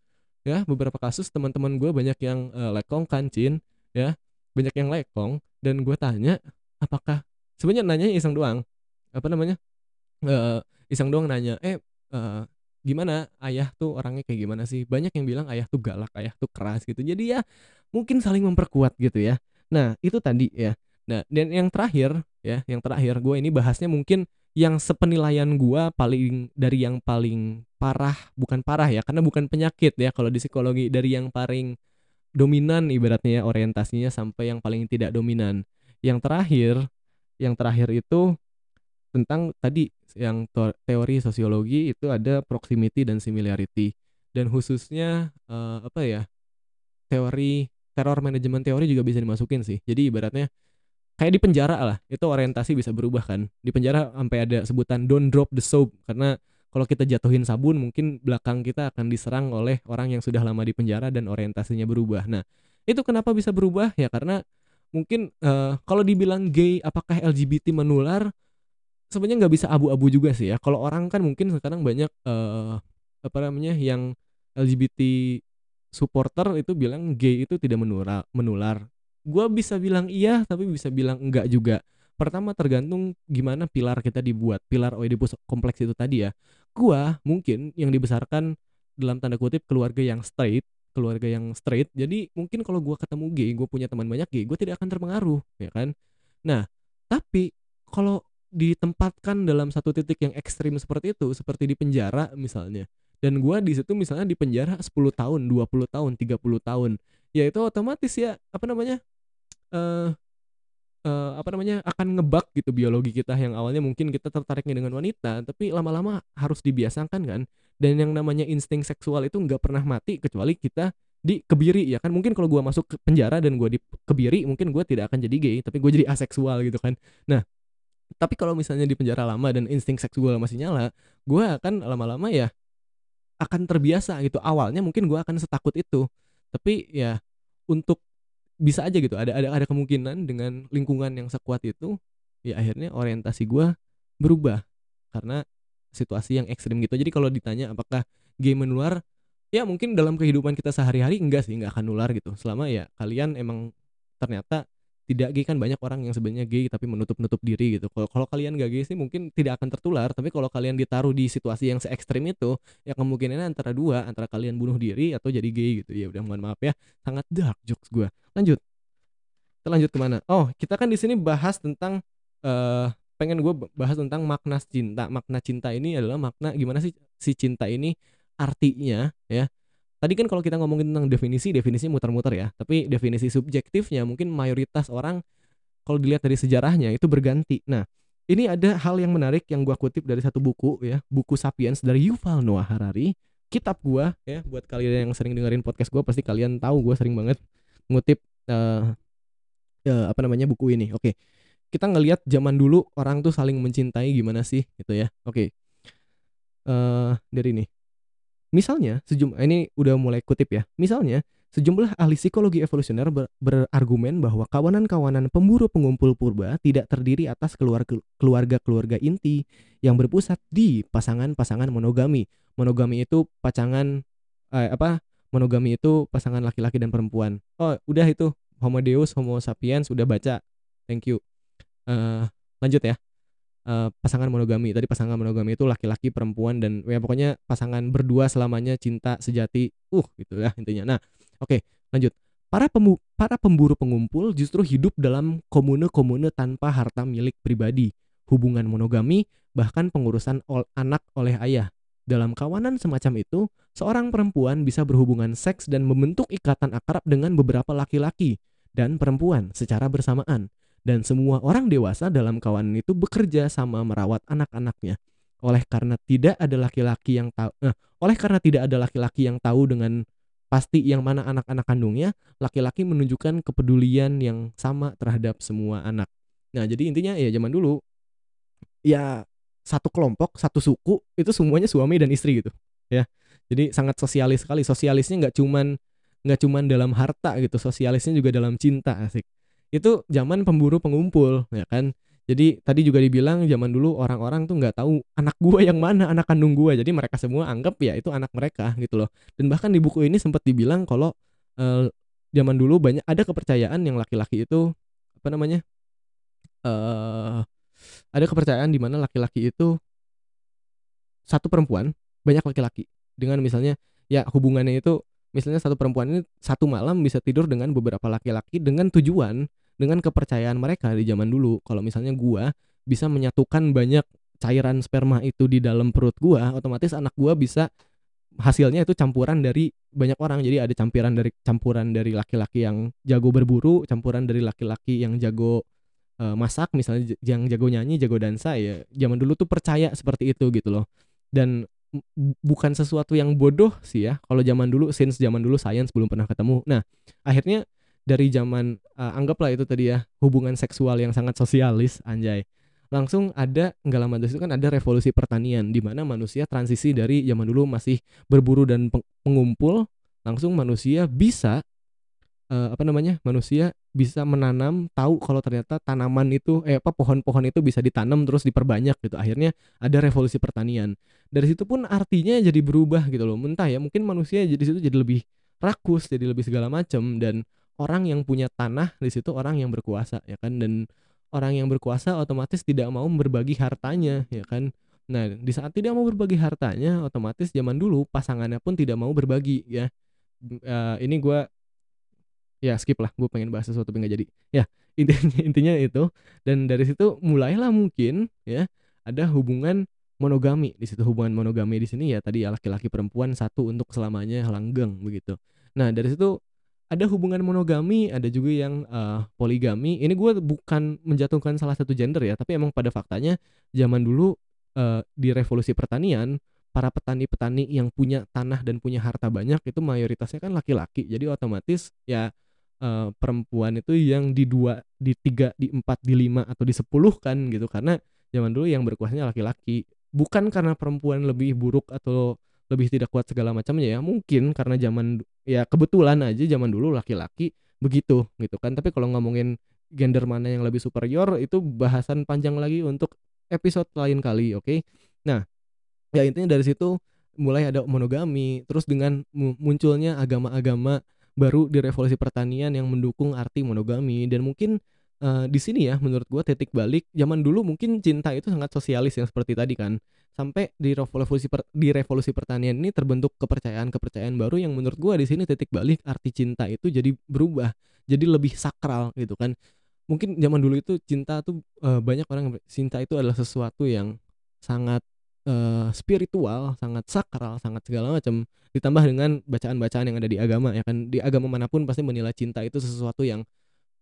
Speaker 2: ya beberapa kasus teman-teman gue banyak yang uh, lekong kancin ya banyak yang lekong. Dan gue tanya apakah sebenarnya nanya iseng doang. Apa namanya? Uh, iseng doang nanya eh uh, gimana? Ayah tuh orangnya kayak gimana sih? Banyak yang bilang ayah tuh galak ayah tuh keras gitu. Jadi ya mungkin saling memperkuat gitu ya nah itu tadi ya Nah, dan yang terakhir ya, yang terakhir gue ini bahasnya mungkin yang sepenilaian gue paling dari yang paling parah, bukan parah ya, karena bukan penyakit ya kalau di psikologi dari yang paling dominan ibaratnya ya orientasinya sampai yang paling tidak dominan. Yang terakhir, yang terakhir itu tentang tadi yang teori sosiologi itu ada proximity dan similarity dan khususnya uh, apa ya teori teror manajemen teori juga bisa dimasukin sih. Jadi ibaratnya kayak di penjara lah itu orientasi bisa berubah kan. Di penjara sampai ada sebutan don't drop the soap. Karena kalau kita jatuhin sabun mungkin belakang kita akan diserang oleh orang yang sudah lama di penjara dan orientasinya berubah. Nah itu kenapa bisa berubah? Ya karena mungkin uh, kalau dibilang gay apakah LGBT menular? Sebenarnya nggak bisa abu-abu juga sih ya. Kalau orang kan mungkin sekarang banyak uh, apa namanya yang LGBT supporter itu bilang gay itu tidak menular menular. Gue bisa bilang iya tapi bisa bilang enggak juga. Pertama tergantung gimana pilar kita dibuat pilar Oedipus kompleks itu tadi ya. Gue mungkin yang dibesarkan dalam tanda kutip keluarga yang straight keluarga yang straight jadi mungkin kalau gue ketemu gay gue punya teman banyak gay gue tidak akan terpengaruh ya kan? Nah tapi kalau ditempatkan dalam satu titik yang ekstrim seperti itu seperti di penjara misalnya dan gue di situ misalnya di penjara 10 tahun 20 tahun 30 tahun. Ya itu otomatis ya apa namanya uh, uh, apa namanya akan ngebak gitu biologi kita yang awalnya mungkin kita tertariknya dengan wanita tapi lama-lama harus dibiasakan kan. Dan yang namanya insting seksual itu nggak pernah mati kecuali kita dikebiri ya kan. Mungkin kalau gua masuk ke penjara dan gua dikebiri mungkin gua tidak akan jadi gay tapi gue jadi aseksual gitu kan. Nah tapi kalau misalnya di penjara lama dan insting seksual masih nyala gua akan lama-lama ya akan terbiasa gitu. Awalnya mungkin gua akan setakut itu. Tapi ya untuk bisa aja gitu. Ada ada ada kemungkinan dengan lingkungan yang sekuat itu ya akhirnya orientasi gue berubah. Karena situasi yang ekstrim gitu. Jadi kalau ditanya apakah game menular ya mungkin dalam kehidupan kita sehari-hari enggak sih enggak akan nular gitu. Selama ya kalian emang ternyata tidak gay kan banyak orang yang sebenarnya gay tapi menutup-nutup diri gitu. Kalau kalian gak gay sih mungkin tidak akan tertular, tapi kalau kalian ditaruh di situasi yang se ekstrim itu, ya kemungkinannya antara dua, antara kalian bunuh diri atau jadi gay gitu. Ya udah mohon maaf ya, sangat dark jokes gue. Lanjut. Kita lanjut ke mana? Oh, kita kan di sini bahas tentang uh, pengen gue bahas tentang makna cinta. Makna cinta ini adalah makna gimana sih si cinta ini artinya ya. Tadi kan kalau kita ngomongin tentang definisi definisi muter-muter ya. Tapi definisi subjektifnya mungkin mayoritas orang kalau dilihat dari sejarahnya itu berganti. Nah ini ada hal yang menarik yang gua kutip dari satu buku ya buku sapiens dari Yuval Noah Harari. Kitab gua ya buat kalian yang sering dengerin podcast gua pasti kalian tahu gua sering banget ngutip uh, uh, apa namanya buku ini. Oke kita ngelihat zaman dulu orang tuh saling mencintai gimana sih gitu ya. Oke uh, dari ini Misalnya, sejumlah ini udah mulai kutip ya. Misalnya, sejumlah ahli psikologi evolusioner ber, berargumen bahwa kawanan-kawanan pemburu pengumpul purba tidak terdiri atas keluarga-keluarga inti yang berpusat di pasangan-pasangan monogami. Monogami itu pasangan eh, apa? Monogami itu pasangan laki-laki dan perempuan. Oh, udah itu Homo Deus, Homo sapiens udah baca. Thank you. Uh, lanjut ya uh, pasangan monogami. Tadi pasangan monogami itu laki-laki, perempuan dan ya pokoknya pasangan berdua selamanya cinta sejati. Uh, gitu ya intinya. Nah, oke, okay, lanjut. Para pemu para pemburu pengumpul justru hidup dalam komune-komune tanpa harta milik pribadi, hubungan monogami, bahkan pengurusan ol anak oleh ayah. Dalam kawanan semacam itu, seorang perempuan bisa berhubungan seks dan membentuk ikatan akrab dengan beberapa laki-laki dan perempuan secara bersamaan dan semua orang dewasa dalam kawanan itu bekerja sama merawat anak-anaknya. Oleh karena tidak ada laki-laki yang tahu, eh, oleh karena tidak ada laki-laki yang tahu dengan pasti yang mana anak-anak kandungnya, laki-laki menunjukkan kepedulian yang sama terhadap semua anak. Nah, jadi intinya ya zaman dulu ya satu kelompok, satu suku itu semuanya suami dan istri gitu, ya. Jadi sangat sosialis sekali. Sosialisnya nggak cuman nggak cuman dalam harta gitu, sosialisnya juga dalam cinta asik itu zaman pemburu pengumpul ya kan? Jadi tadi juga dibilang zaman dulu orang-orang tuh nggak tahu anak gua yang mana anak kandung gua. Jadi mereka semua anggap ya itu anak mereka gitu loh. Dan bahkan di buku ini sempat dibilang kalau uh, zaman dulu banyak ada kepercayaan yang laki-laki itu apa namanya uh, ada kepercayaan di mana laki-laki itu satu perempuan banyak laki-laki. Dengan misalnya ya hubungannya itu misalnya satu perempuan ini satu malam bisa tidur dengan beberapa laki-laki dengan tujuan dengan kepercayaan mereka di zaman dulu. Kalau misalnya gua bisa menyatukan banyak cairan sperma itu di dalam perut gua otomatis anak gua bisa hasilnya itu campuran dari banyak orang. Jadi ada campuran dari campuran dari laki-laki yang jago berburu campuran dari laki-laki yang jago uh, masak misalnya yang jago nyanyi jago dansa ya zaman dulu tuh percaya seperti itu gitu loh. Dan bukan sesuatu yang bodoh sih ya. Kalau zaman dulu since zaman dulu sains belum pernah ketemu. Nah akhirnya dari zaman uh, anggaplah itu tadi ya hubungan seksual yang sangat sosialis anjay langsung ada nggak lama dari itu kan ada revolusi pertanian di mana manusia transisi dari zaman dulu masih berburu dan pengumpul langsung manusia bisa uh, apa namanya manusia bisa menanam tahu kalau ternyata tanaman itu eh apa pohon-pohon itu bisa ditanam terus diperbanyak gitu. Akhirnya ada revolusi pertanian. Dari situ pun artinya jadi berubah gitu loh. Mentah ya mungkin manusia jadi situ jadi lebih rakus jadi lebih segala macam dan orang yang punya tanah di situ orang yang berkuasa ya kan? Dan orang yang berkuasa otomatis tidak mau berbagi hartanya ya kan? Nah di saat tidak mau berbagi hartanya otomatis zaman dulu pasangannya pun tidak mau berbagi ya. Uh, ini gue ya skip lah gue pengen bahas sesuatu tapi nggak jadi. Ya intinya intinya itu. Dan dari situ mulailah mungkin ya ada hubungan monogami. Di situ hubungan monogami di sini ya tadi ya laki-laki perempuan satu untuk selamanya langgeng begitu. Nah dari situ ada hubungan monogami ada juga yang uh, poligami. Ini gue bukan menjatuhkan salah satu gender ya tapi emang pada faktanya zaman dulu uh, di revolusi pertanian para petani-petani yang punya tanah dan punya harta banyak itu mayoritasnya kan laki-laki. Jadi otomatis ya uh, perempuan itu yang di dua di tiga di empat di lima atau di sepuluh kan gitu. Karena zaman dulu yang berkuasanya laki-laki. Bukan karena perempuan lebih buruk atau lebih tidak kuat segala macamnya ya. Mungkin karena zaman ya kebetulan aja zaman dulu laki-laki begitu gitu kan. Tapi kalau ngomongin gender mana yang lebih superior itu bahasan panjang lagi untuk episode lain kali oke? Okay? nah ya intinya dari situ mulai ada monogami terus dengan munculnya agama-agama baru di revolusi pertanian yang mendukung arti monogami. Dan mungkin uh, di sini ya menurut gue titik balik zaman dulu mungkin cinta itu sangat sosialis yang seperti tadi kan. Sampai di revolusi per, di revolusi pertanian ini terbentuk kepercayaan kepercayaan baru yang menurut gue di sini titik balik arti cinta itu jadi berubah jadi lebih sakral gitu kan. Mungkin zaman dulu itu cinta tuh uh, banyak orang cinta itu adalah sesuatu yang sangat uh, spiritual, sangat sakral, sangat segala macam ditambah dengan bacaan-bacaan yang ada di agama ya kan. Di agama mana pun pasti menilai cinta itu sesuatu yang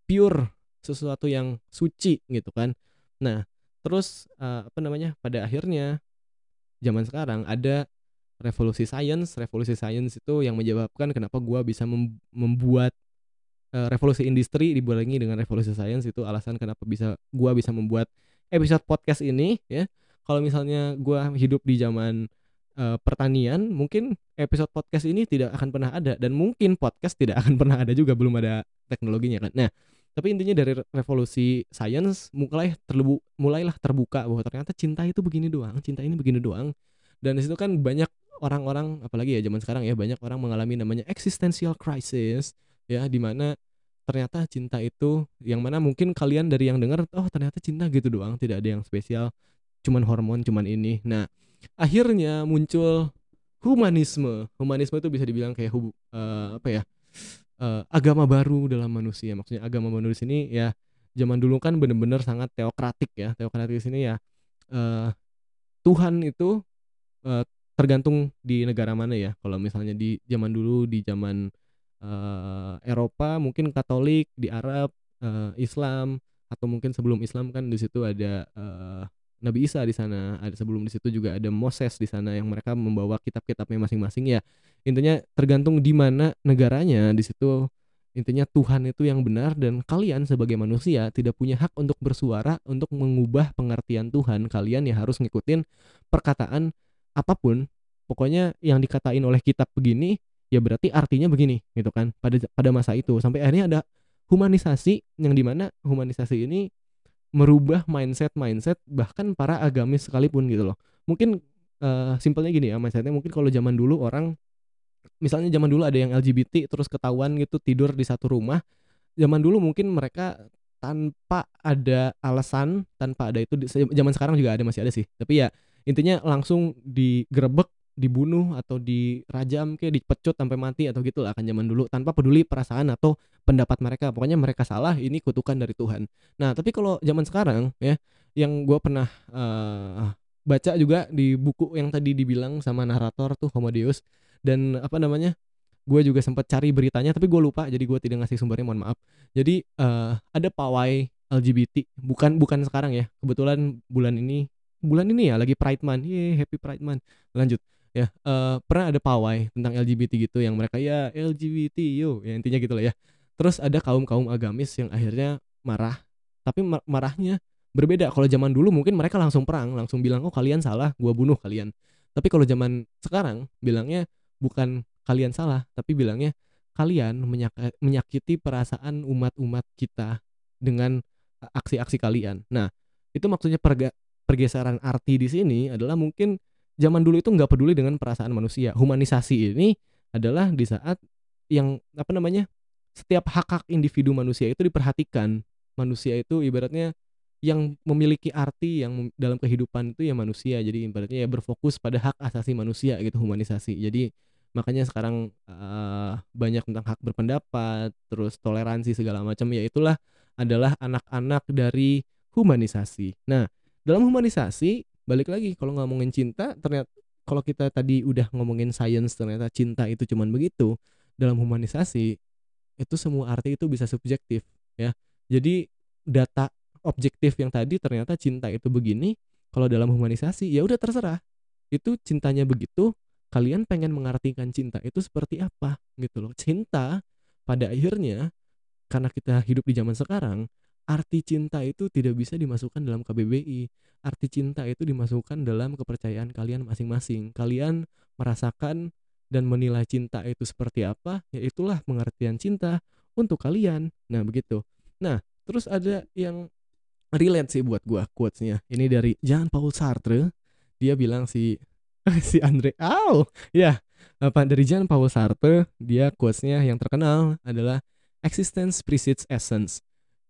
Speaker 2: pure, sesuatu yang suci gitu kan. Nah, terus uh, apa namanya? Pada akhirnya zaman sekarang ada revolusi sains, revolusi sains itu yang menyebabkan kenapa gua bisa mem membuat uh, revolusi industri dibarengi dengan revolusi sains itu alasan kenapa bisa gua bisa membuat episode podcast ini ya kalau misalnya gue hidup di zaman uh, pertanian mungkin episode podcast ini tidak akan pernah ada dan mungkin podcast tidak akan pernah ada juga belum ada teknologinya kan. Nah tapi intinya dari revolusi sains mulai terlebu mulailah terbuka bahwa ternyata cinta itu begini doang cinta ini begini doang. Dan di situ kan banyak orang-orang apalagi ya zaman sekarang ya banyak orang mengalami namanya existential crisis ya di mana ternyata cinta itu yang mana mungkin kalian dari yang dengar oh ternyata cinta gitu doang tidak ada yang spesial cuman hormon cuman ini. Nah akhirnya muncul humanisme. Humanisme itu bisa dibilang kayak hub, uh, apa ya uh, agama baru dalam manusia. Maksudnya agama manusia ini ya zaman dulu kan bener-bener sangat teokratik ya. Teokratik ini ya uh, Tuhan itu uh, tergantung di negara mana ya. Kalau misalnya di zaman dulu di zaman uh, Eropa mungkin Katolik di Arab uh, Islam atau mungkin sebelum Islam kan di situ ada uh, Nabi Isa di sana, ada sebelum di situ juga ada Moses di sana yang mereka membawa kitab-kitabnya masing-masing ya. Intinya tergantung di mana negaranya di situ intinya Tuhan itu yang benar dan kalian sebagai manusia tidak punya hak untuk bersuara untuk mengubah pengertian Tuhan. Kalian ya harus ngikutin perkataan apa pun. Pokoknya yang dikatain oleh kitab begini ya berarti artinya begini gitu kan pada pada masa itu sampai akhirnya ada humanisasi yang di mana humanisasi ini merubah mindset mindset bahkan para agamis sekalipun gitu loh. Mungkin uh, simpelnya gini ya mindsetnya mungkin kalau zaman dulu orang misalnya zaman dulu ada yang LGBT terus ketahuan gitu tidur di satu rumah zaman dulu mungkin mereka tanpa ada alasan tanpa ada itu zaman sekarang juga ada masih ada sih. Tapi ya intinya langsung digerebek dibunuh atau dirajam kayak dipecut sampai mati atau gitu lah kan zaman dulu tanpa peduli perasaan atau pendapat mereka. Pokoknya mereka salah ini kutukan dari Tuhan. Nah tapi kalau zaman sekarang ya yang gue pernah uh, baca juga di buku yang tadi dibilang sama narator tuh Homo dan apa namanya gue juga sempat cari beritanya tapi gue lupa jadi gue tidak ngasih sumbernya mohon maaf. Jadi uh, ada pawai LGBT bukan bukan sekarang ya kebetulan bulan ini bulan ini ya lagi Pride Month, Yeay, happy Pride Month. Lanjut ya uh, pernah ada pawai tentang LGBT gitu yang mereka ya LGBT yo. Ya intinya gitu lah ya. Terus ada kaum kaum agamis yang akhirnya marah tapi mar marahnya berbeda. Kalau zaman dulu mungkin mereka langsung perang langsung bilang oh kalian salah gua bunuh kalian. Tapi kalau zaman sekarang bilangnya bukan kalian salah tapi bilangnya kalian menyak menyakiti perasaan umat-umat kita dengan aksi-aksi kalian. Nah itu maksudnya pergeseran arti di sini adalah mungkin zaman dulu itu nggak peduli dengan perasaan manusia. Humanisasi ini adalah di saat yang apa namanya setiap hak hak individu manusia itu diperhatikan. Manusia itu ibaratnya yang memiliki arti yang dalam kehidupan itu ya manusia. Jadi ibaratnya ya berfokus pada hak asasi manusia gitu humanisasi. Jadi makanya sekarang uh, banyak tentang hak berpendapat, terus toleransi segala macam ya itulah adalah anak-anak dari humanisasi. Nah, dalam humanisasi balik lagi kalau ngomongin cinta ternyata kalau kita tadi udah ngomongin sains ternyata cinta itu cuman begitu dalam humanisasi itu semua arti itu bisa subjektif ya. Jadi data objektif yang tadi ternyata cinta itu begini kalau dalam humanisasi ya udah terserah. Itu cintanya begitu kalian pengen mengartikan cinta itu seperti apa gitu loh. Cinta pada akhirnya karena kita hidup di zaman sekarang arti cinta itu tidak bisa dimasukkan dalam KBBI arti cinta itu dimasukkan dalam kepercayaan kalian masing-masing. Kalian merasakan dan menilai cinta itu seperti apa, ya itulah pengertian cinta untuk kalian. Nah, begitu. Nah, terus ada yang relate sih buat gua quotesnya. Ini dari Jean Paul Sartre. Dia bilang si si Andre, oh, ya, apa dari Jean Paul Sartre, dia quotesnya yang terkenal adalah existence precedes essence,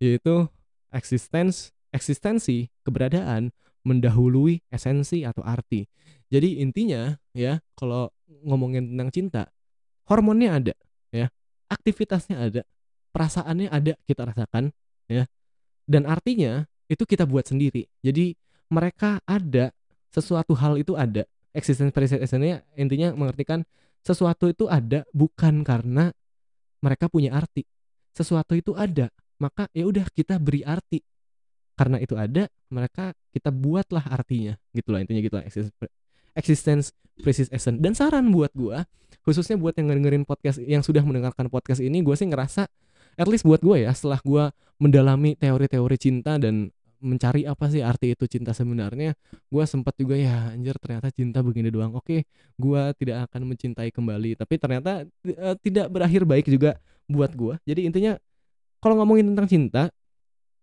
Speaker 2: yaitu existence eksistensi keberadaan mendahului esensi atau arti. Jadi intinya ya kalau ngomongin tentang cinta, hormonnya ada ya, aktivitasnya ada, perasaannya ada kita rasakan ya. Dan artinya itu kita buat sendiri. Jadi mereka ada sesuatu hal itu ada existence present intinya mengartikan sesuatu itu ada bukan karena mereka punya arti sesuatu itu ada maka ya udah kita beri arti. Karena itu ada mereka kita buatlah artinya. Gitulah intinya gitu existence, existence precis essence. Dan saran buat gua khususnya buat yang dengerin podcast yang sudah mendengarkan podcast ini gue sih ngerasa at least buat gue ya setelah gue mendalami teori-teori cinta dan mencari apa sih arti itu cinta sebenarnya gue sempat juga ya anjir ternyata cinta begini doang. Oke gue tidak akan mencintai kembali. Tapi ternyata uh, tidak berakhir baik juga buat gue jadi intinya kalau ngomongin tentang cinta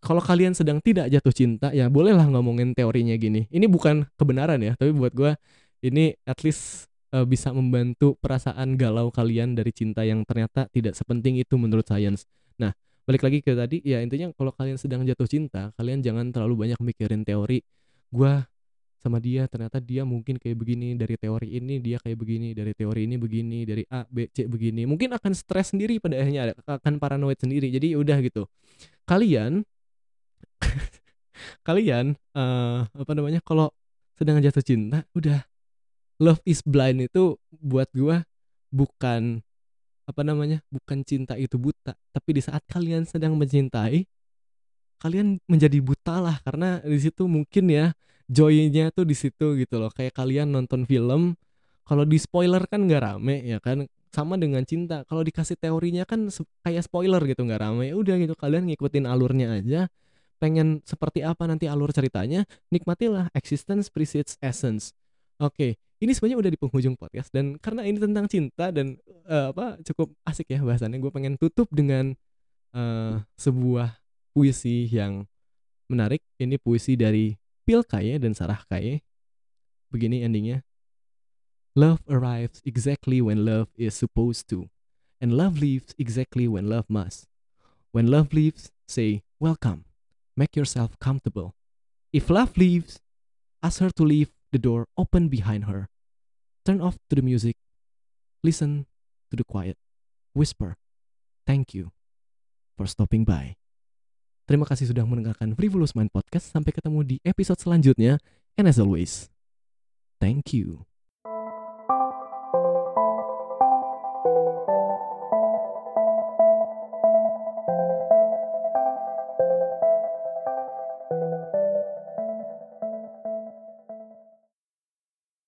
Speaker 2: kalau kalian sedang tidak jatuh cinta ya bolehlah ngomongin teorinya gini ini bukan kebenaran ya tapi buat gue ini at least uh, bisa membantu perasaan galau kalian dari cinta yang ternyata tidak sepenting itu menurut sains. Nah, balik lagi ke tadi ya intinya kalau kalian sedang jatuh cinta, kalian jangan terlalu banyak mikirin teori gua sama dia ternyata dia mungkin kayak begini dari teori ini dia kayak begini dari teori ini begini dari A B C begini. Mungkin akan stres sendiri pada akhirnya akan paranoid sendiri. Jadi udah gitu. Kalian kalian uh, apa namanya kalau sedang jatuh cinta udah love is blind itu buat gua bukan apa namanya bukan cinta itu buta. Tapi di saat kalian sedang mencintai kalian menjadi buta lah. Karena di situ mungkin ya joynya tuh di situ gitu loh. Kayak kalian nonton film kalau di spoiler kan nggak rame ya kan? Sama dengan cinta. Kalau dikasih teorinya kan kayak spoiler gitu nggak rame. Ya udah gitu kalian ngikutin alurnya aja. Pengen seperti apa nanti alur ceritanya nikmatilah existence precedes essence. Oke ini sebenarnya udah di penghujung podcast dan karena ini tentang cinta dan uh, apa cukup asik ya bahasannya gue pengen tutup dengan uh, sebuah puisi yang menarik. Ini puisi dari Kaye dan Sarah Kaye begini endingnya Love arrives exactly when love is supposed to and love leaves exactly when love must when love leaves say welcome make yourself comfortable if love leaves ask her to leave the door open behind her. Turn off to the music. Listen to the quiet. Whisper. Thank you for stopping by. Terima kasih sudah mendengarkan Frivolous Mind Podcast. Sampai ketemu di episode selanjutnya. And as always, thank you.